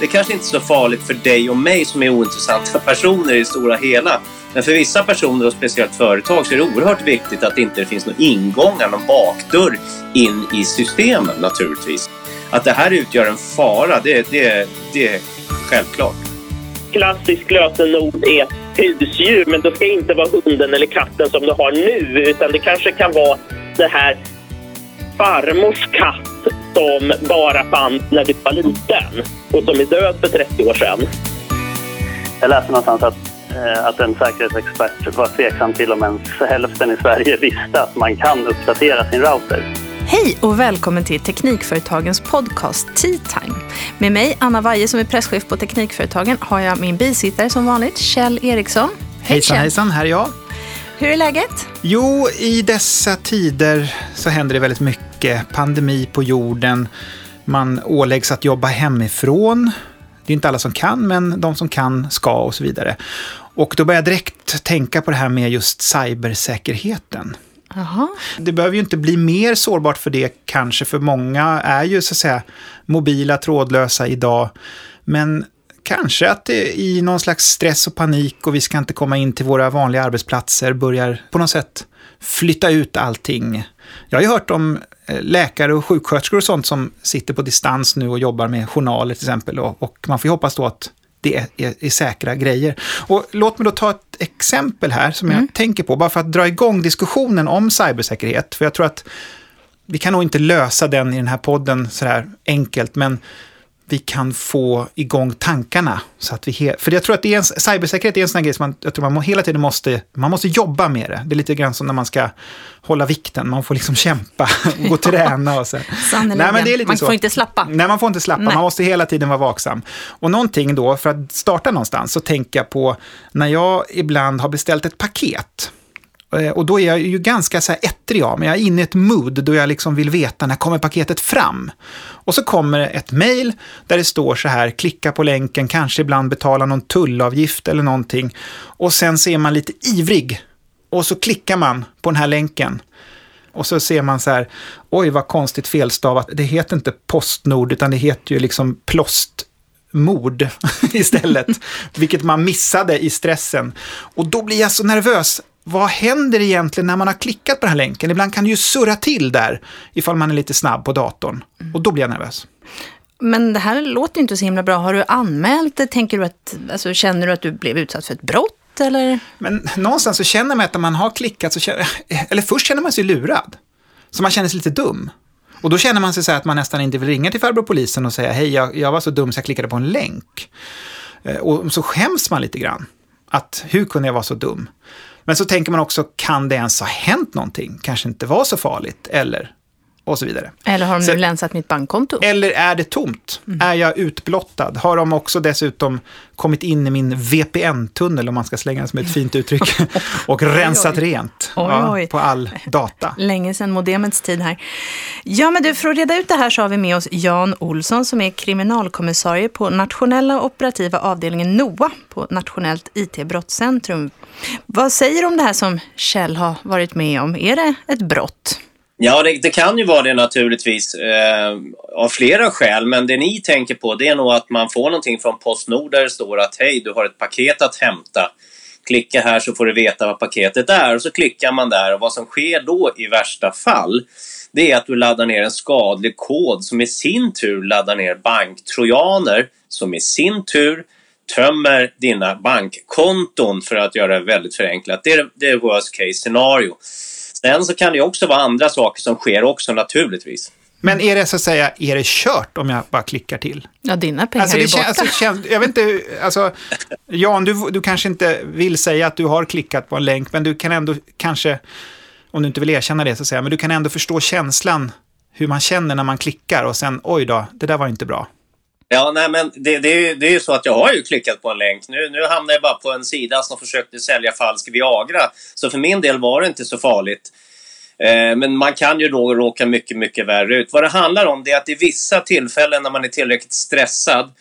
Det kanske inte är så farligt för dig och mig som är ointressanta personer i det stora hela. Men för vissa personer och speciellt företag så är det oerhört viktigt att det inte finns några ingångar, någon bakdörr in i systemen naturligtvis. Att det här utgör en fara, det, det, det är självklart. Klassiskt lösenord är husdjur, men det ska inte vara hunden eller katten som du har nu, utan det kanske kan vara det här farmors katt som bara fanns när du var liten och som är död för 30 år sedan. Jag läste någonstans att, eh, att en säkerhetsexpert var tveksam till om ens hälften i Sverige visste att man kan uppdatera sin router. Hej och välkommen till Teknikföretagens podcast Tea Time. Med mig, Anna Waje som är presschef på Teknikföretagen, har jag min bisittare som vanligt, Kjell Eriksson. Hejsan Kjell. hejsan, här är jag. Hur är läget? Jo, i dessa tider så händer det väldigt mycket. Pandemi på jorden, man åläggs att jobba hemifrån. Det är inte alla som kan, men de som kan ska och så vidare. Och då börjar jag direkt tänka på det här med just cybersäkerheten. Jaha. Det behöver ju inte bli mer sårbart för det kanske, för många är ju så att säga mobila, trådlösa idag. Men kanske att det i någon slags stress och panik och vi ska inte komma in till våra vanliga arbetsplatser börjar på något sätt flytta ut allting. Jag har ju hört om läkare och sjuksköterskor och sånt som sitter på distans nu och jobbar med journaler till exempel. Och, och man får ju hoppas då att det är, är, är, säkra grejer. Och låt mig då ta ett exempel här som jag tänker på, bara för att dra igång diskussionen om cybersäkerhet. För jag tror att vi kan nog inte lösa den i den här podden sådär enkelt, men vi kan få igång tankarna. Så att vi för jag tror att det är en, cybersäkerhet är en sån här grej som man, jag tror man må, hela tiden måste, man måste jobba med det. Det är lite grann som när man ska hålla vikten, man får liksom kämpa och gå och träna och så. Nej, men det är lite man så. får inte slappa. Nej, man får inte slappa. Nej. Man måste hela tiden vara vaksam. Och någonting då, för att starta någonstans, så tänker jag på när jag ibland har beställt ett paket. Eh, och då är jag ju ganska så här ettrig av mig. Jag är inne i ett mood då jag liksom vill veta när kommer paketet fram. Och så kommer ett mejl där det står så här, klicka på länken, kanske ibland betala någon tullavgift eller någonting. Och sen så är man lite ivrig. Och så klickar man på den här länken. Och så ser man så här, oj vad konstigt felstavat. Det heter inte Postnord utan det heter ju liksom plåstmord istället. Vilket man missade i stressen. Och då blir jag så nervös. Vad händer egentligen när man har klickat på den här länken? Ibland kan det ju surra till där ifall man är lite snabb på datorn. Och då blir jag nervös. Men det här låter ju inte så himla bra. Har du anmält det? Tänker du att, alltså, känner du att du blev utsatt för ett brott? Eller? Men någonstans så känner man att när man har klickat så känner, eller först känner man sig lurad. Så man känner sig lite dum. Och då känner man sig så här att man nästan inte vill ringa till farbror polisen och säga hej, jag, jag var så dum så jag klickade på en länk. Eh, Och så skäms man lite grann. Att hur kunde jag vara så dum? Men så tänker man också, kan det ens ha hänt någonting? Kanske inte var så farligt, eller? Och så vidare. Eller har de Så- nu länsat mitt bankkonto? Eller är det tomt? Är jag utblottad? Har de också dessutom kommit in i min VPN-tunnel, om man ska slänga det som ett fint uttryck, och rensat rent Oj, ja, oj. på all data? Länge sedan modemets tid här. Ja, men du, för att reda ut det här så har vi med oss Jan Olsson som är kriminalkommissarie på nationella operativa avdelningen NOA på Nationellt IT-brottscentrum. Vad säger du om det här som Kjell har varit med om? Är det ett brott? Ja, det, det kan ju vara det naturligtvis eh, av flera skäl, men det ni tänker på det är nog att man får någonting från Postnord där det står att hej, du har ett paket att hämta. Klicka här så får du veta vad paketet är och så klickar man där och vad som sker då i värsta fall det är att du laddar ner en skadlig kod som i sin tur laddar ner banktrojaner som i sin tur tömmer dina bankkonton för att göra det väldigt förenklat. Det är det är worst case scenario. Sen så kan det också vara andra saker som sker också naturligtvis. Men är det så att säga, är det kört om jag bara klickar till? Ja, dina pengar Alltså, är borta. alltså, kän, jag vet inte, alltså, Jan, du, du kanske inte vill säga att du har klickat på en länk, men du kan ändå kanske, om du inte vill erkänna det så att säga, men du kan ändå förstå känslan, hur man känner när man klickar och sen, oj då, det där var inte bra. Ja, nej men det, det, är ju, det är ju så att jag har ju klickat på en länk. Nu, nu hamnade jag bara på en sida som försökte sälja falsk Viagra. Så för min del var det inte så farligt. Eh, men man kan ju då råka mycket, mycket värre ut. Vad det handlar om det är att i vissa tillfällen när man är tillräckligt stressad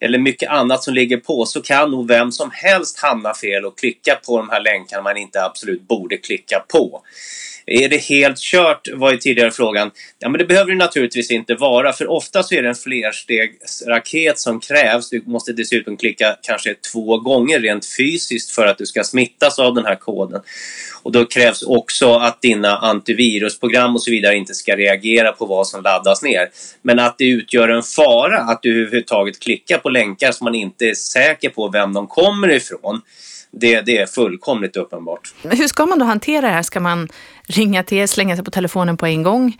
eller mycket annat som ligger på så kan nog vem som helst hamna fel och klicka på de här länkarna man inte absolut borde klicka på. Är det helt kört, var ju tidigare frågan. Ja, men det behöver det naturligtvis inte vara, för ofta så är det en flerstegsraket som krävs. Du måste dessutom klicka kanske två gånger rent fysiskt för att du ska smittas av den här koden. Och då krävs också att dina antivirusprogram och så vidare inte ska reagera på vad som laddas ner. Men att det utgör en fara att du överhuvudtaget klickar på länkar som man inte är säker på vem de kommer ifrån det, det är fullkomligt uppenbart. Hur ska man då hantera det här? Ska man ringa till, slänga sig på telefonen på en gång?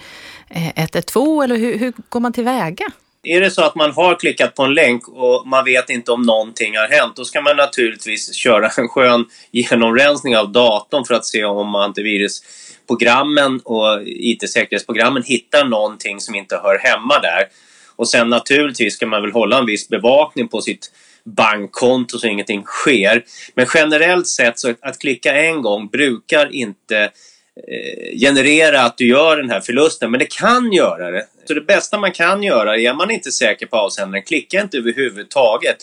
Eh, 112 eller hur, hur går man tillväga? Är det så att man har klickat på en länk och man vet inte om någonting har hänt, då ska man naturligtvis köra en skön genomrensning av datorn för att se om antivirusprogrammen och IT-säkerhetsprogrammen hittar någonting som inte hör hemma där. Och sen naturligtvis ska man väl hålla en viss bevakning på sitt bankkonto så ingenting sker. Men generellt sett så att klicka en gång brukar inte Eh, generera att du gör den här förlusten, men det kan göra det. Så det bästa man kan göra, är man inte säker på avsändaren, klicka inte överhuvudtaget.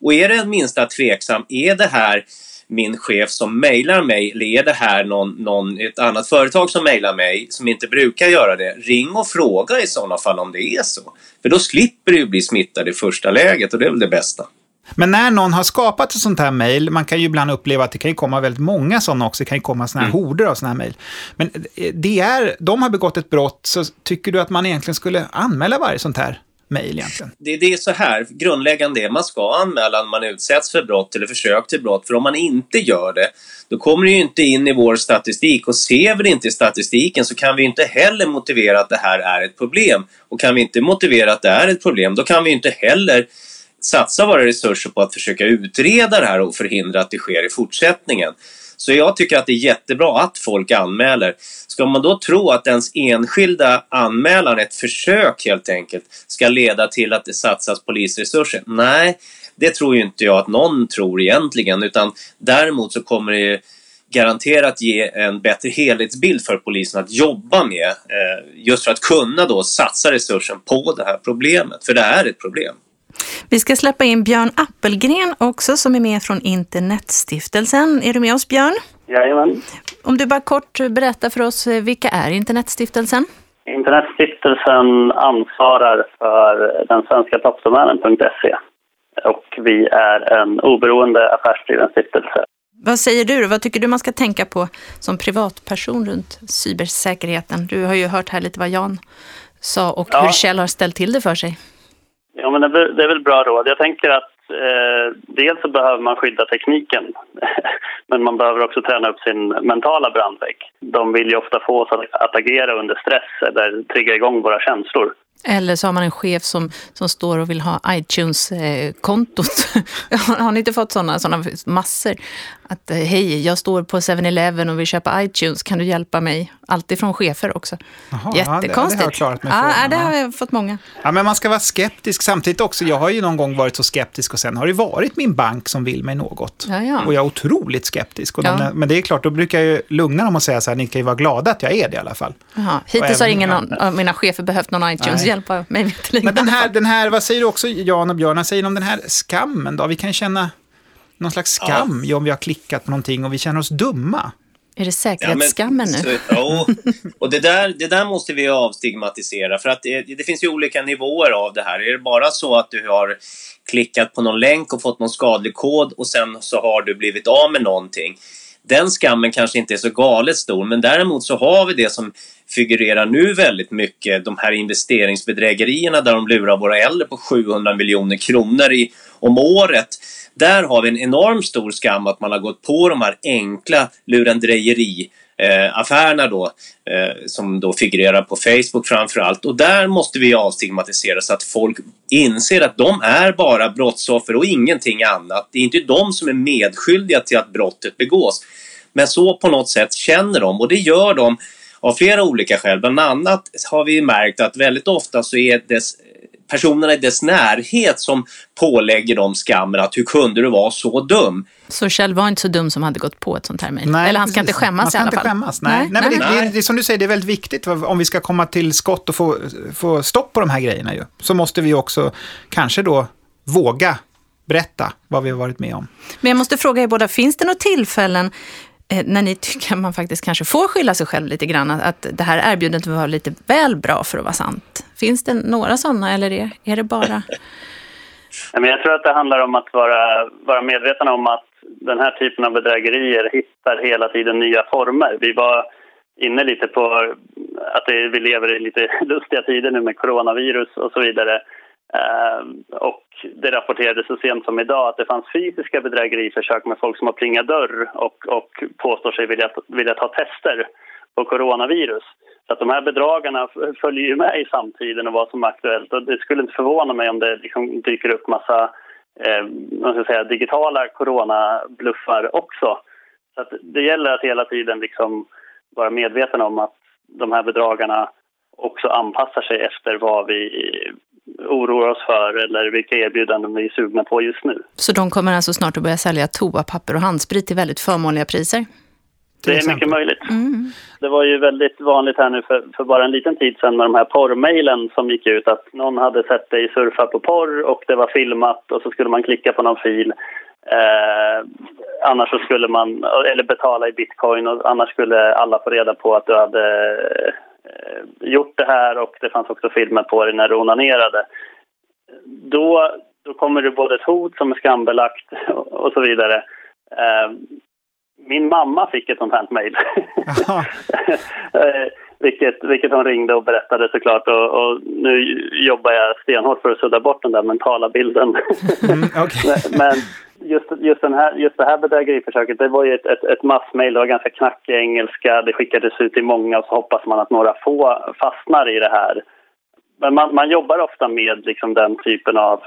Och är det en minsta tveksam, är det här min chef som mejlar mig eller är det här någon, någon, ett annat företag som mejlar mig som inte brukar göra det? Ring och fråga i sådana fall om det är så. För då slipper du bli smittad i första läget och det är väl det bästa. Men när någon har skapat ett sånt här mejl, man kan ju ibland uppleva att det kan komma väldigt många sådana också, det kan ju komma sådana här mm. horder av sådana här mejl. Men det är, de har begått ett brott, så tycker du att man egentligen skulle anmäla varje sånt här mejl egentligen? Det, det är så här, grundläggande är man ska anmäla när man utsätts för brott eller försök till brott, för om man inte gör det, då kommer det ju inte in i vår statistik och ser vi det inte i statistiken så kan vi inte heller motivera att det här är ett problem. Och kan vi inte motivera att det är ett problem, då kan vi inte heller satsa våra resurser på att försöka utreda det här och förhindra att det sker i fortsättningen. Så jag tycker att det är jättebra att folk anmäler. Ska man då tro att ens enskilda anmälan, ett försök helt enkelt, ska leda till att det satsas polisresurser? Nej, det tror ju inte jag att någon tror egentligen, utan däremot så kommer det garanterat ge en bättre helhetsbild för polisen att jobba med, eh, just för att kunna då satsa resursen på det här problemet, för det är ett problem. Vi ska släppa in Björn Appelgren också som är med från Internetstiftelsen. Är du med oss Björn? Jajamän. Om du bara kort berättar för oss, eh, vilka är Internetstiftelsen? Internetstiftelsen ansvarar för den svenska toppdomänen.se och vi är en oberoende affärsdriven stiftelse. Vad säger du? Vad tycker du man ska tänka på som privatperson runt cybersäkerheten? Du har ju hört här lite vad Jan sa och ja. hur Kjell har ställt till det för sig. Ja, men det, är väl bra råd. Jag tänker att eh, dels så behöver man skydda tekniken men man behöver också träna upp sin mentala brandvägg. De vill ju ofta få oss att, att agera under stress eller trigga igång våra känslor. Eller så har man en chef som, som står och vill ha iTunes-kontot. Eh, har ni inte fått sådana, sådana massor? Att eh, hej, jag står på 7-Eleven och vill köpa iTunes, kan du hjälpa mig? Alltid från chefer också. Jaha, Jättekonstigt. Ja, det, det har jag mig ja, det har jag fått många. Ja, men man ska vara skeptisk samtidigt också. Jag har ju någon gång varit så skeptisk och sen har det varit min bank som vill mig något. Ja, ja. Och jag är otroligt skeptisk. Och de, men det är klart, då brukar jag lugna dem och säga så här, ni kan ju vara glada att jag är det i alla fall. Jaha. Hittills har ingen av mina chefer behövt någon iTunes-hjälp av mig. Men den här, den här, vad säger du också, Jan och Björn, vad säger ni om den här skammen då? Vi kan känna någon slags skam ja. om vi har klickat på någonting och vi känner oss dumma. Är det säkerhetsskammen ja, nu? Ja, och det där, det där måste vi avstigmatisera för att det, det, finns ju olika nivåer av det här. Är det bara så att du har klickat på någon länk och fått någon skadlig kod och sen så har du blivit av med någonting. Den skammen kanske inte är så galet stor men däremot så har vi det som figurerar nu väldigt mycket, de här investeringsbedrägerierna där de lurar våra äldre på 700 miljoner kronor i, om året där har vi en enormt stor skam att man har gått på de här enkla lurendrejeri eh, affärerna då, eh, som då figurerar på Facebook framför allt. Och där måste vi avstigmatisera så att folk inser att de är bara brottsoffer och ingenting annat. Det är inte de som är medskyldiga till att brottet begås. Men så på något sätt känner de och det gör de av flera olika skäl. Bland annat har vi märkt att väldigt ofta så är dess personerna i dess närhet som pålägger dem skammen att hur kunde du vara så dum? Så Kjell var inte så dum som hade gått på ett sånt här mejl? Eller han ska inte skämmas i alla fall? Ska skämmas, nej. nej. nej, nej. Det, det, det, är som du säger, det är väldigt viktigt om vi ska komma till skott och få, få stopp på de här grejerna ju. Så måste vi också kanske då våga berätta vad vi har varit med om. Men jag måste fråga er båda, finns det några tillfällen eh, när ni tycker att man faktiskt kanske får skylla sig själv lite grann, att det här erbjudandet var lite väl bra för att vara sant? Finns det några sådana eller är, är det bara... jag tror att det handlar om att vara, vara medveten om att den här typen av bedrägerier hittar hela tiden nya former. Vi var inne lite på att det, vi lever i lite lustiga tider nu med coronavirus och så vidare. Ehm, och det rapporterades så sent som idag att det fanns fysiska bedrägeriförsök med folk som har plingat dörr och, och påstår sig vilja, vilja ta tester på coronavirus. Så att de här bedragarna följer ju med i samtiden och vad som är aktuellt. Och det skulle inte förvåna mig om det liksom dyker upp massa eh, ska säga, digitala coronabluffar också. Så att det gäller att hela tiden liksom vara medveten om att de här bedragarna också anpassar sig efter vad vi oroar oss för eller vilka erbjudanden vi är sugna på just nu. Så de kommer alltså snart att börja sälja toapapper och handsprit till väldigt förmånliga priser? Det är mycket möjligt. Mm. Det var ju väldigt vanligt här nu för, för, bara en liten tid sedan med de här porrmailen som gick ut att någon hade sett dig surfa på porr och det var filmat och så skulle man klicka på någon fil. Eh, annars så skulle man, eller betala i bitcoin och annars skulle alla få reda på att du hade eh, gjort det här och det fanns också filmer på dig när du onanerade. Då, då kommer det både ett hot som är skambelagt och så vidare. Eh, min mamma fick ett sånt här mejl. Eh, vilket, vilket hon ringde och berättade såklart. Och, och, nu jobbar jag stenhårt för att sudda bort den där mentala bilden. mm. Men just, just, den här, just det här bedrägeriförsöket, det var ju ett, ett, ett massmail. Det var ganska knackig engelska. Det skickades ut till många och så hoppas man att några få fastnar i det här. Men man, man jobbar ofta med liksom den typen av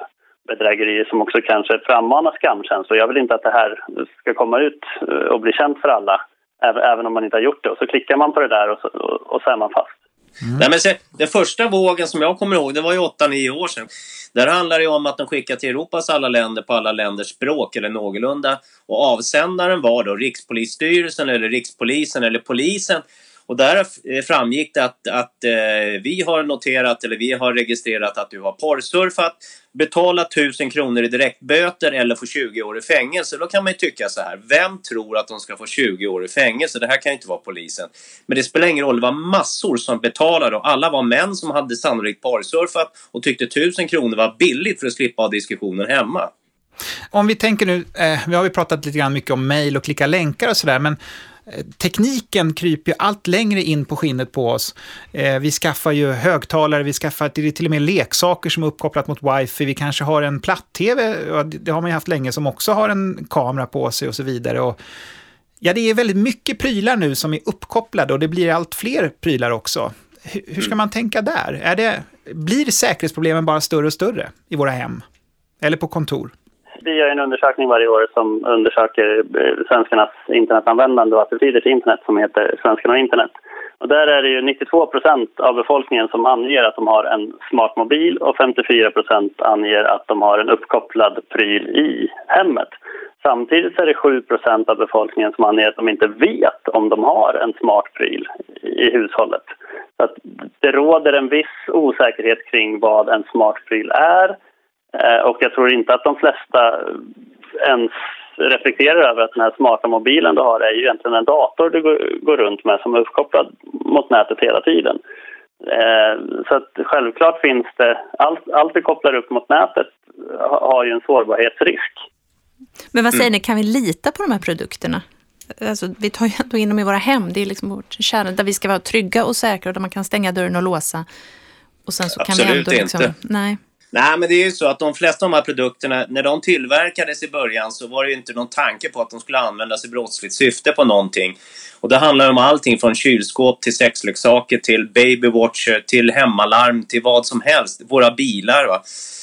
bedrägerier som också kanske frammanar skamkänslor. Jag vill inte att det här ska komma ut eh, och bli känt för alla, även om man inte har gjort det. Och så klickar man på det där och så, och så är man fast. Mm. Nej, men se, den första vågen som jag kommer ihåg, det var ju 8-9 år sedan. Där handlar det om att de skickar till Europas alla länder på alla länders språk eller någorlunda. Och avsändaren var då Rikspolisstyrelsen eller Rikspolisen eller polisen och där framgick det att, att eh, vi har noterat eller vi har registrerat att du har porrsurfat, betala 1000 kronor i direktböter eller få 20 år i fängelse. Då kan man ju tycka så här, vem tror att de ska få 20 år i fängelse? Det här kan ju inte vara polisen. Men det spelar ingen roll, det var massor som betalade och alla var män som hade sannolikt porrsurfat och tyckte 1000 kronor var billigt för att slippa ha diskussionen hemma. Om vi tänker nu, eh, vi har ju pratat lite grann mycket om mejl och klicka länkar och sådär, men tekniken kryper ju allt längre in på skinnet på oss. Eh, vi skaffar ju högtalare, vi skaffar till och med leksaker som är uppkopplat mot wifi. Vi kanske har en platt-tv, det har man ju haft länge, som också har en kamera på sig och så vidare. Och, ja, det är väldigt mycket prylar nu som är uppkopplade och det blir allt fler prylar också. Hur, hur ska man tänka där? Är det, blir säkerhetsproblemen bara större och större i våra hem? Eller på kontor? Vi gör en undersökning varje år som undersöker eh, svenskarnas internetanvändande och attityder till internet som heter Svenskarna och internet. Och där är det ju 92 procent av befolkningen som anger att de har en smart mobil och 54 procent anger att de har en uppkopplad pryl i hemmet. Samtidigt är det 7 procent av befolkningen som anger att de inte vet om de har en smart pryl i hushållet. Så att det råder en viss osäkerhet kring vad en smart pryl är och jag tror inte att de flesta ens reflekterar över att den här smarta mobilen du har är ju egentligen en dator du går runt med som är uppkopplad mot nätet hela tiden. Eh, så att självklart finns det, allt, allt vi kopplar upp mot nätet har ju en sårbarhetsrisk. Men vad säger mm. ni, kan vi lita på de här produkterna? Alltså, vi tar ju ändå in dem i våra hem, det är liksom vårt kärna där vi ska vara trygga och säkra och där man kan stänga dörren och låsa. Och sen så Absolut kan vi ändå liksom, inte. Nej. Nej, men det är ju så att de flesta av de här produkterna, när de tillverkades i början så var det ju inte någon tanke på att de skulle användas i brottsligt syfte på någonting. Och det handlar om allting från kylskåp till sexleksaker till babywatcher till hemmalarm till vad som helst. Våra bilar. Va?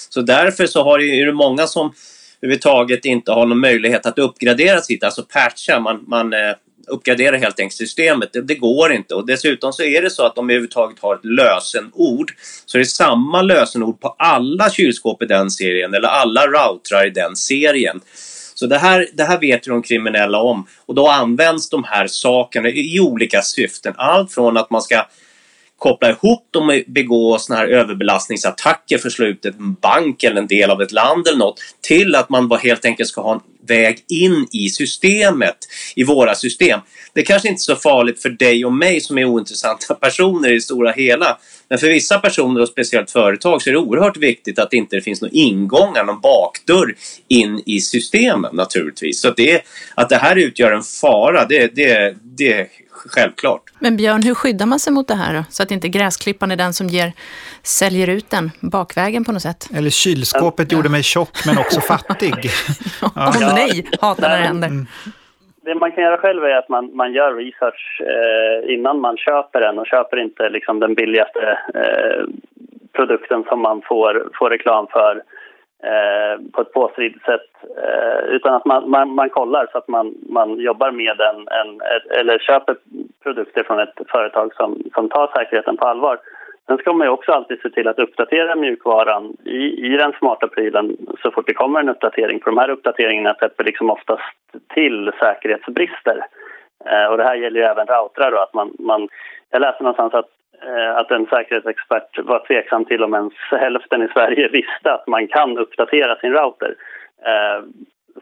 Så därför så har det, är det många som överhuvudtaget inte har någon möjlighet att uppgradera sitt, alltså patcha. Man, man eh, uppgradera helt enkelt systemet. Det, det, går inte och dessutom så är det så att de överhuvudtaget har ett lösenord. Så det är samma lösenord på alla kylskåp i den serien eller alla routrar i den serien. Så det här, det här vet ju de kriminella om och då används de här sakerna i olika syften. Allt från att man ska koppla ihop dem och begå såna här överbelastningsattacker för slutet en bank eller en del av ett land eller något till att man bara helt enkelt ska ha en väg in i systemet, i våra system. Det är kanske inte är så farligt för dig och mig som är ointressanta personer i det stora hela. Men för vissa personer och speciellt företag så är det oerhört viktigt att det inte finns några ingångar, någon bakdörr in i systemen naturligtvis. Så att det, att det här utgör en fara, det, det, det är självklart. Men Björn, hur skyddar man sig mot det här då? Så att inte gräsklippan är den som ger, säljer ut den bakvägen på något sätt? Eller kylskåpet ja. gjorde mig tjock men också fattig. ja. Åh nej, hatar när det händer. Det man kan göra själv är att man, man gör research eh, innan man köper den och köper inte liksom den billigaste eh, produkten som man får, får reklam för Eh, på ett påstridigt sätt eh, utan att man, man, man, kollar så att man, man jobbar med en, en eller köper produkter från ett företag som, som tar säkerheten på allvar. Sen ska man ju också alltid se till att uppdatera mjukvaran i, i den smarta prylen så fort det kommer en uppdatering. För de här uppdateringarna täpper liksom oftast till säkerhetsbrister. Eh, och det här gäller ju även routrar då, att man, man jag läste någonstans att Eh, att en säkerhetsexpert var tveksam till om ens hälften i Sverige visste att man kan uppdatera sin router. Eh,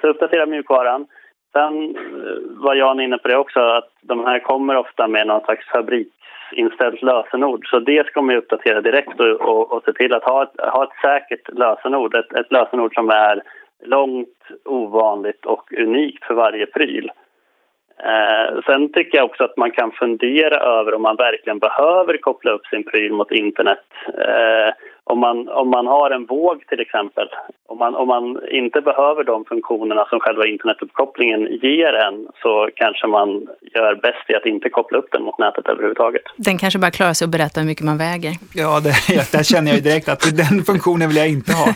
så uppdatera mjukvaran. Sen eh, var Jan inne på det också, att de här kommer ofta med någon slags fabriksinställt lösenord. Så det ska man uppdatera direkt och, och, och se till att ha ett, ha ett säkert lösenord. Ett, ett lösenord som är långt, ovanligt och unikt för varje pryl. Eh, sen tycker jag också att man kan fundera över om man verkligen behöver koppla upp sin pryl mot internet. Eh, om, man, om man har en våg till exempel, om man, om man inte behöver de funktionerna som själva internetuppkopplingen ger en så kanske man gör bäst i att inte koppla upp den mot nätet överhuvudtaget. Den kanske bara klarar sig att berätta hur mycket man väger. Ja, det, där känner jag direkt att den funktionen vill jag inte ha.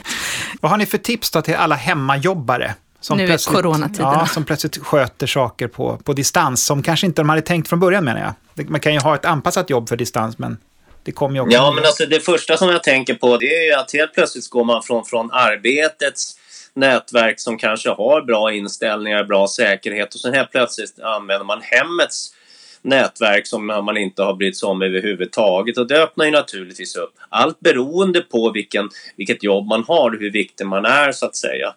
Vad har ni för tips då till alla hemmajobbare? Som nu i coronatiderna. Ja, som plötsligt sköter saker på, på distans, som kanske inte de hade tänkt från början menar jag. Man kan ju ha ett anpassat jobb för distans, men det kommer ju också... Ja, men alltså det första som jag tänker på det är ju att helt plötsligt går man från, från arbetets nätverk som kanske har bra inställningar, bra säkerhet och sen helt plötsligt använder man hemmets nätverk som man inte har brytt sig om överhuvudtaget och det öppnar ju naturligtvis upp. Allt beroende på vilken, vilket jobb man har och hur viktig man är så att säga.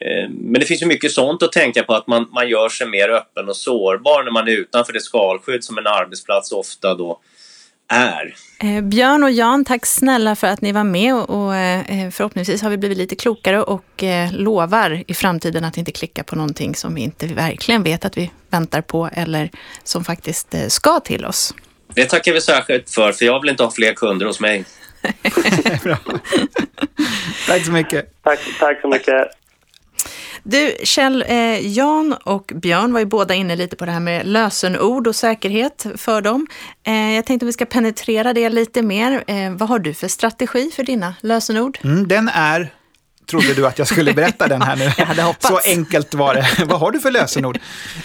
Eh, men det finns ju mycket sånt att tänka på att man, man gör sig mer öppen och sårbar när man är utanför det skalskydd som en arbetsplats ofta då är. Eh, Björn och Jan, tack snälla för att ni var med och, eh, förhoppningsvis har vi blivit lite klokare och lovar i framtiden att inte klicka på någonting som vi inte verkligen vet att vi väntar på eller som faktiskt ska till oss. Det tackar vi särskilt för, för jag vill inte ha fler kunder hos mig. tack så mycket. Tack, tack så mycket. Du, Kjell, eh, Jan och Björn var ju båda inne lite på det här med lösenord och säkerhet för dem. Eh, jag tänkte att vi ska penetrera det lite mer. Eh, vad har du för strategi för dina lösenord? Mm, den är trodde du att jag skulle berätta den här nu. jag hade hoppats. Så enkelt var det. Vad har du för lösenord?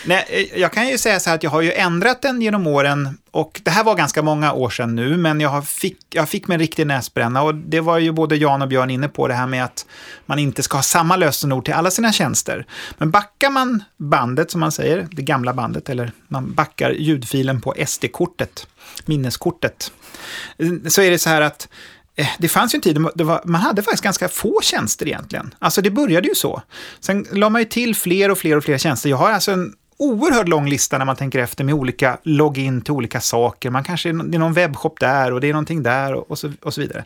Nej, eh, jag kan ju säga så här att jag har ju ändrat den genom åren och det här var ganska många år sedan nu, men jag fick, jag fick mig en riktig näsbränna och det var ju både Jan och Björn inne på det här med att man inte ska ha samma lösenord till alla sina tjänster. Men backar man bandet, som man säger, det gamla bandet, eller man backar ljudfilen på SD-kortet, minneskortet, så är det så här att Eh, det fanns ju en tid då man hade faktiskt ganska få tjänster egentligen. Alltså det började ju så. Sen la man ju till fler och fler och fler tjänster. Jag har alltså en oerhört lång lista när man tänker efter med olika login till olika saker. Man kanske, det är någon webbshop där och det är någonting där och, så, och så vidare.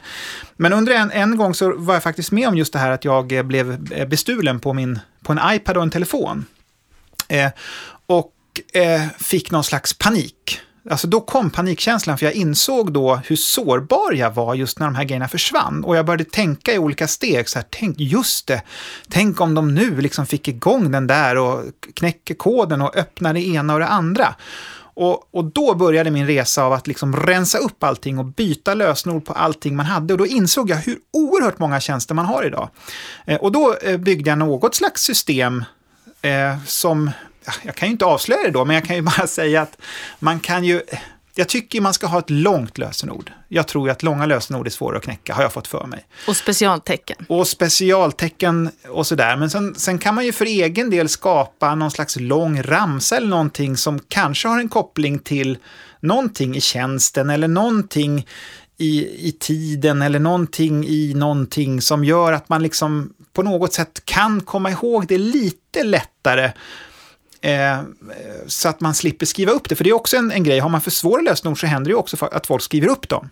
Men under en, en gång så var jag faktiskt med om just det här att jag eh, blev eh, bestulen på, min, på en iPad och en telefon. Eh, och eh, fick någon slags panik. Alltså då kom panikkänslan, för jag insåg då hur sårbar jag var just när de här grejerna försvann. Och jag började tänka i olika steg, så här, tänk just det, tänk om de nu liksom fick igång den där och knäcker koden och öppnar det ena och det andra. Och, och, då började min resa av att liksom rensa upp allting och byta lösenord på allting man hade. Och då insåg jag hur oerhört många tjänster man har idag. Eh, och då eh, byggde jag något slags system eh, som jag kan ju inte avslöja det då, men jag kan ju bara säga att man kan ju... Jag tycker man ska ha ett långt lösenord. Jag tror att långa lösenord är svåra att knäcka, har jag fått för mig. Och specialtecken. Och specialtecken och sådär. Men sen, sen kan man ju för egen del skapa någon slags lång ramsa eller någonting som kanske har en koppling till någonting i tjänsten eller någonting i, i tiden eller någonting i någonting som gör att man liksom på något sätt kan komma ihåg det lite lättare. Eh, så att man slipper skriva upp det. För det är också en, en grej, har man för svåra lösenord så händer det också att folk skriver upp dem.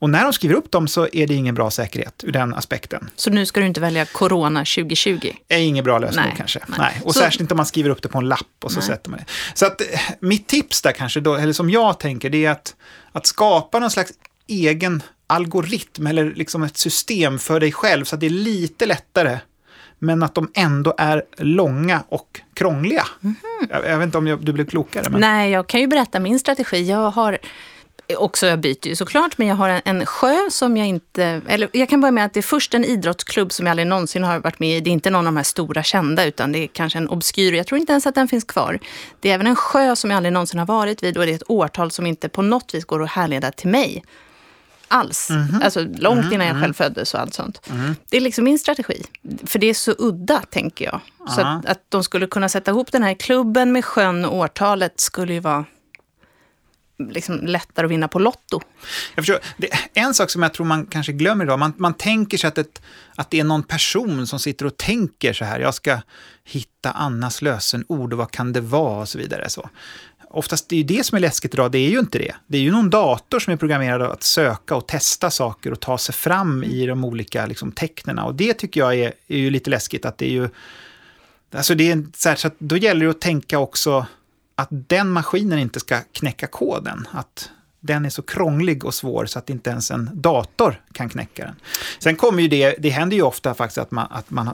Och när de skriver upp dem så är det ingen bra säkerhet ur den aspekten. Så nu ska du inte välja Corona 2020? är inget bra lösenord nej, kanske. Nej. nej. Och så, särskilt inte om man skriver upp det på en lapp och så nej. sätter man det. Så att eh, mitt tips där kanske, då, eller som jag tänker, det är att, att skapa någon slags egen algoritm eller liksom ett system för dig själv så att det är lite lättare men att de ändå är långa och krångliga. Mm jag, jag, vet inte om jag, du blev klokare. Men... Nej, jag kan ju berätta min strategi. Jag har också, jag byter ju såklart, men jag har en, en, sjö som jag inte... Eller jag kan börja med att det är först en idrottsklubb som jag aldrig någonsin har varit med i. Det är inte någon av de här stora kända, utan det är kanske en obskyr. Jag tror inte ens att den finns kvar. Det är även en sjö som jag aldrig någonsin har varit vid och det är ett årtal som inte på något vis går att härleda till mig alls. Mm -hmm. Alltså långt mm -hmm. innan jag själv föddes och allt sånt. Mm. Det är liksom min strategi. För det är så udda, tänker jag. Så att, att de skulle kunna sätta ihop den här klubben med sjön och årtalet skulle ju vara liksom lättare att vinna på Lotto. Jag förstår. En sak som jag tror man kanske glömmer idag, man, man tänker sig att, ett, att det är någon person som sitter och tänker så här, jag ska hitta Annas lösenord och vad kan det vara och så vidare. Så. Oftast det är ju det som är läskigt idag, det är ju inte det. Det är ju någon dator som är programmerad att söka och testa saker och ta sig fram i de olika liksom, tecknena. Och det tycker jag är, är ju lite läskigt, att det är ju... Alltså det är så, här, så att då gäller det att tänka också att den maskinen inte ska knäcka koden. Att den är så krånglig och svår så att inte ens en dator kan knäcka den. Sen kommer ju det, det händer ju ofta faktiskt att man, att man,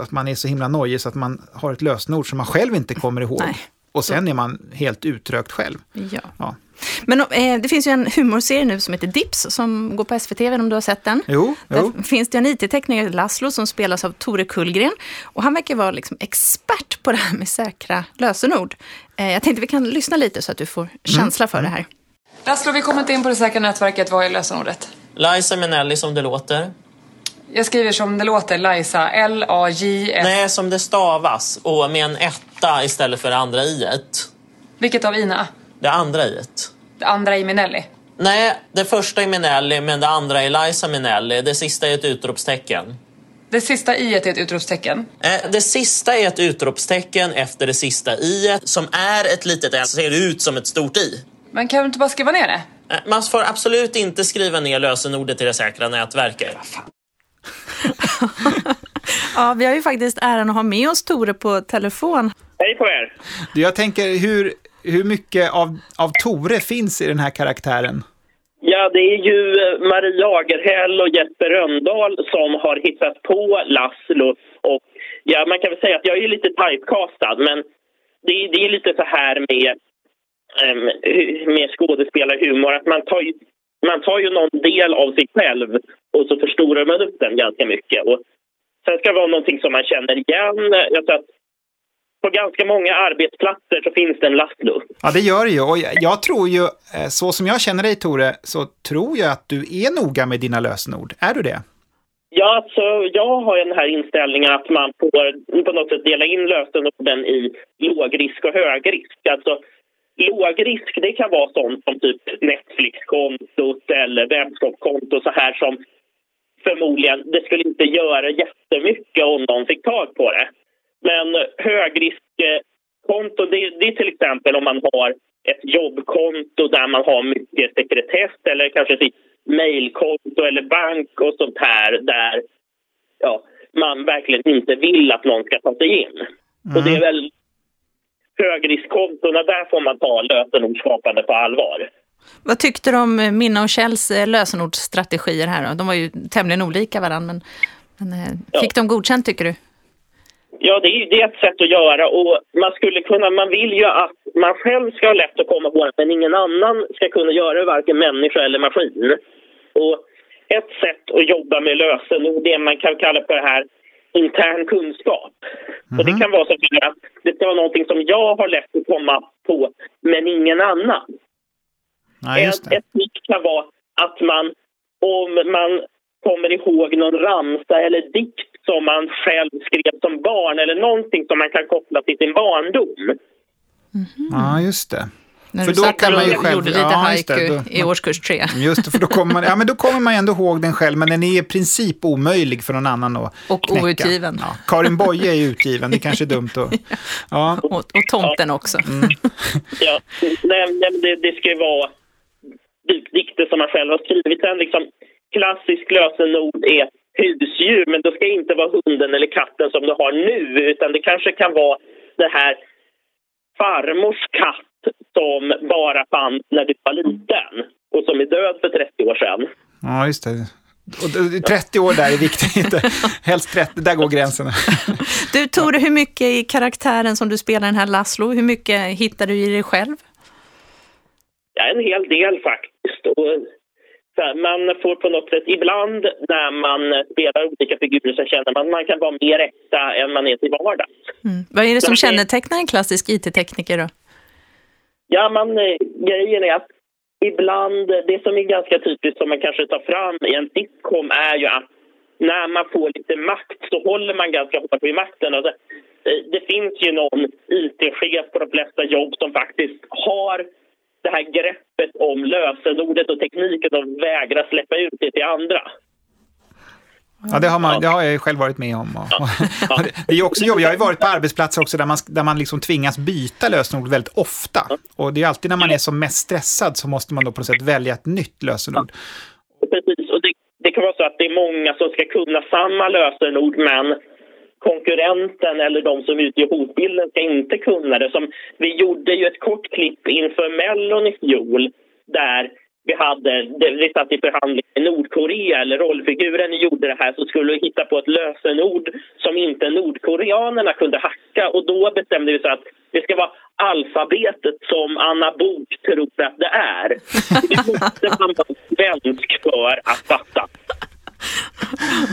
att man är så himla nojig så att man har ett lösenord som man själv inte kommer ihåg. Nej. Och sen är man helt utrökt själv. Ja. ja. Men eh, det finns ju en humorserie nu som heter Dips som går på SVT, vet om du har sett den? Jo. jo. Där finns det en IT-tekniker, Laszlo, som spelas av Tore Kullgren. Och han verkar vara liksom expert på det här med säkra lösenord. Eh, jag tänkte vi kan lyssna lite så att du får känsla mm. för det här. Laszlo, vi kommer inte in på det säkra nätverket. Vad är lösenordet? Liza Minnelli som det låter. Jag skriver som det låter, Liza. L-A-J-S. Nej, som det stavas. Och med en etta istället för det andra i-et. Vilket av ina? Det andra i-et. Det andra i Minelli? Nej, det första är Minelli, men det andra är Liza Minelli. Det sista är ett utropstecken. Det sista i är ett utropstecken? Eh, det sista är ett utropstecken efter det sista i som är ett litet S, ser ut som ett stort i. Men kan du inte bara skriva ner det? Eh, man får absolut inte skriva ner lösenordet i det säkra nätverket. Ja, vi har ju faktiskt äran att ha med oss Tore på telefon. Hej på er! Jag tänker, hur, hur mycket av, av Tore finns i den här karaktären? Ja, det är ju eh, Marie Lagerhäll och Jesper Röndahl som har hittat på Laszlo. Och ja, man kan väl säga att jag är lite typecastad, men det, det är lite så här med, um, med skådespelarhumor att man tar, ju, man tar ju någon del av sig själv och så förstorar man upp den ganska mycket. Och sen ska det vara någonting som man känner igen. Jag tror att på ganska många arbetsplatser så finns det en Laszlo. Ja, det gör det ju. Och jag tror ju, eh, så som jag känner dig Tore, så tror jag att du är noga med dina lösenord. Är du det? Ja, alltså, jag har den här inställningen att man får på något sätt dela in lösenorden i lågrisk och högrisk. Alltså, lågrisk, det kan vara sånt som typ Netflix-kontot eller webbshop-konto så här som förmodligen, det skulle inte göra jättemycket om någon fick tag på det. Men högriskkonto, det, det är till exempel om man har ett jobbkonto där man har mycket sekretess eller kanske sitt mejlkonto eller bank och sånt här där ja, man verkligen inte vill att någon ska ta sig in. Mm. Och det är väl högriskkontona, där får man ta lösenordsskapande på allvar. Vad tyckte du om Minna och Kjells eh, lösenordsstrategier här då? De var ju tämligen olika varandra, men, men eh, fick ja. de godkänt tycker du? Ja, det är, det är ett sätt att göra och man skulle kunna, man vill ju att man själv ska ha lätt att komma på det, men ingen annan ska kunna göra det, varken människa eller maskin. Och ett sätt att jobba med lösenord är man kan kalla för det här intern kunskap. Mm. Och det mhm. kan vara så att det ska vara någonting som jag har lätt att komma på, men ingen annan. Ja, ett, ett trick kan vara att man, om man kommer ihåg någon ramsa eller dikt som man själv skrev som barn eller någonting som man kan koppla till sin barndom. Mm. Ja, just det. När För du då satt kan man ju själv- gjorde lite ja, just det, haiku då- i årskurs tre. Just det, för då kommer, man, ja, men då kommer man ändå ihåg den själv, men den är i princip omöjlig för någon annan att Och knäcka. outgiven. Ja, Karin Boye är utgiven, det kanske är dumt att... Ja, Och, och tomten också. Mm. Ja, nej, det, det ska ju vara dik- dikter som man själv har skrivit. Sen liksom, klassisk lösenord är husdjur, men det ska inte vara hunden eller katten som du har nu, utan det kanske kan vara det här farmors katt som bara fanns när du var liten och som är död för 30 år sedan. ja just det. Och d- 30 år där är viktigt. Helst 30, där går gränsen. Du Tore, hur mycket i karaktären som du spelar den här Laszlo, hur mycket hittar du i dig själv? Ja, en hel del faktiskt. Och, man får på något sätt, ibland när man spelar olika figurer så känner man att man kan vara mer äkta än man är till vardags. Mm. Vad är det som kännetecknar en klassisk IT-tekniker då? Ja, man, eh, grejen är att ibland, det som är ganska typiskt som man kanske tar fram i en sitcom är ju att när man får lite makt så håller man ganska hårt vid makten. Alltså, det finns ju någon IT-chef på de flesta jobb som faktiskt har det här greppet om lösenordet och tekniken och vägrar släppa ut det till andra. Ja, det har, man, det har jag själv varit med om. Och, och det- är också jobbigt. Jag har varit på arbetsplatser också där man, där man liksom tvingas byta lösenord väldigt ofta. Och det är alltid när man är som mest stressad så måste man då på något sätt välja ett nytt lösenord. Precis, och det, det kan vara så att det är många som ska kunna samma lösenord men konkurrenten eller de som utgör hotbilden ska inte kunna det. Som, vi gjorde ju ett kort klipp inför Mellon i fjol där vi hade, vi satt i förhandling med Nordkorea eller rollfiguren gjorde det här så skulle vi hitta på ett lösenord som inte nordkoreanerna kunde hacka och då bestämde vi så att det ska vara alfabetet som Anna Bok tror att det är. Det måste man vara svensk för att fatta.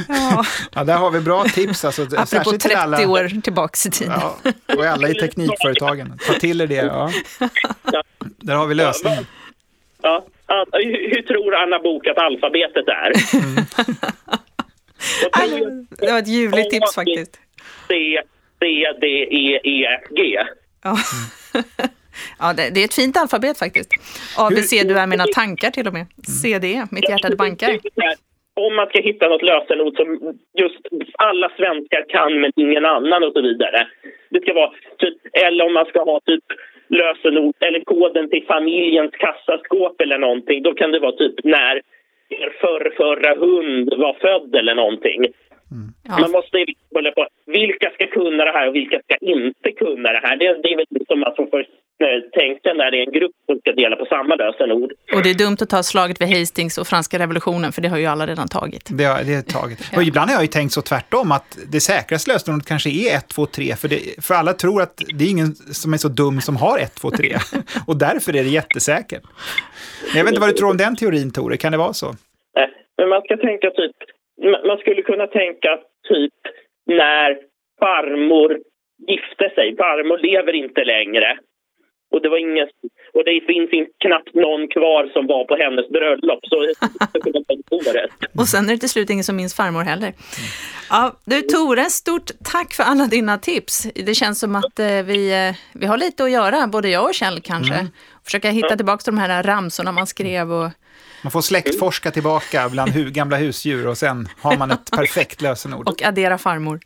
Ja, Ja, där har vi bra tips. Alltså, apropå särskilt 30 till alla, år tillbaks i tiden. Ja, och alla i teknikföretagen. Ta till er det. Ja. Där har vi lösningen. Ja. Hur, hur tror Anna Bok att alfabetet är? Och tror Det var ett ljuvligt tips faktiskt. C, C, D, E, E, G. Ja. Ja, det, det är ett fint alfabet faktiskt. ABC, du är mina tankar till och med. CD, mitt hjärta det bankar. Om man ska hitta något lösenord som just alla svenskar kan men ingen annan och så vidare. Det ska vara typ, eller om man ska ha typ lösenord eller koden till familjens kassaskåp eller någonting. Då kan det vara typ när er förr, förra hund var född eller någonting. Man Ja, måste hålla på vilka ska kunna det här och vilka ska inte kunna det här. Det, det är väl liksom man får eh, tänka när det är en grupp som ska dela på samma lösenord. och det är dumt att ta slaget vid Hastings och franska revolutionen, för det har ju alla redan tagit. Det, har- det är taget. Och ibland har jag ju tänkt så tvärtom, att det säkraste lösenordet kanske är 1, 2, 3. För, det, för alla tror att det är ingen som är så dum som har 1, 2, 3. Och därför är det jättesäkert. Jag vet inte vad du tror om den teorin, Tore. Kan det vara så? Eh, Men man ska tänka typ, ma- man skulle kunna tänka typ när farmor gifte sig. Farmor lever inte längre. Och det var ingen, och det finns inte, knappt någon kvar som var på hennes bröllop. Så skulle kunna ta året. Och sen är det till slut ingen som minns farmor heller. Ja, du Tore, stort tack för alla dina tips. Det känns som att eh, vi, eh, vi har lite att göra, både jag och Kjell kanske. Försöka hitta tillbaka till de här ramsorna man skrev och Man får släktforska tillbaka bland hu gamla husdjur och sen har man ett perfekt lösenord. och addera farmor.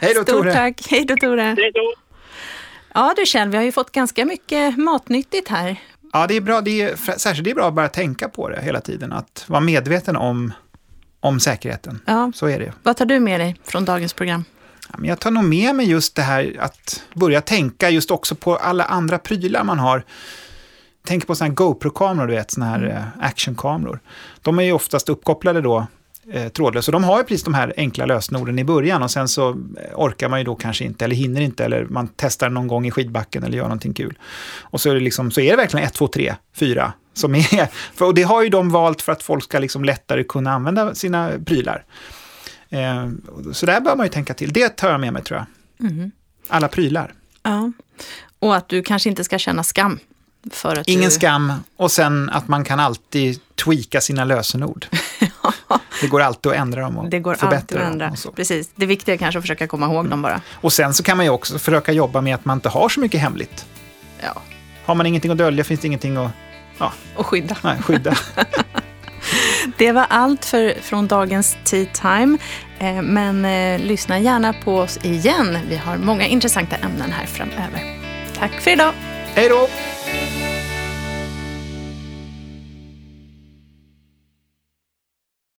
Hej då, Stort Tore! tack. Hej då Tore. Är då. Ja du Kjell, vi har ju fått ganska mycket matnyttigt här. Ja, det är bra. Det är, särskilt det är bra att bara tänka på det hela tiden. Att vara medveten om, om säkerheten. Ja. Så är det. Vad tar du med dig från dagens program? Ja, men jag tar nog med mig just det här att börja tänka just också på alla andra prylar man har. Tänk på sådana här GoPro-kameror, du vet, sådana här eh, actionkameror. De är ju oftast uppkopplade då eh, trådlöst. Så de har ju precis de här enkla lösenorden i början och sen så eh, orkar man ju då kanske inte eller hinner inte eller man testar någon gång i skidbacken eller gör någonting kul. Och så är det, liksom, så är det verkligen 1, 2, 3, 4 som är... För, och det har ju de valt för att folk ska liksom lättare kunna använda sina prylar. Eh, så där bör man ju tänka till. Det tar jag med mig tror jag. Alla prylar. Ja. Och att du kanske inte ska känna skam. För att Ingen du... skam och sen att man kan alltid tweaka sina lösenord. det går alltid att ändra dem och det går förbättra att ändra. dem. Precis, det viktiga är kanske att försöka komma ihåg mm. dem bara. Och sen så kan man ju också försöka jobba med att man inte har så mycket hemligt. Ja. Har man ingenting att dölja finns det ingenting att... Ja. Och skydda. Nej, skydda. Det var allt för, från dagens Tea Time. Eh, men eh, lyssna gärna på oss igen. Vi har många intressanta ämnen här framöver. Tack för idag. Hej då!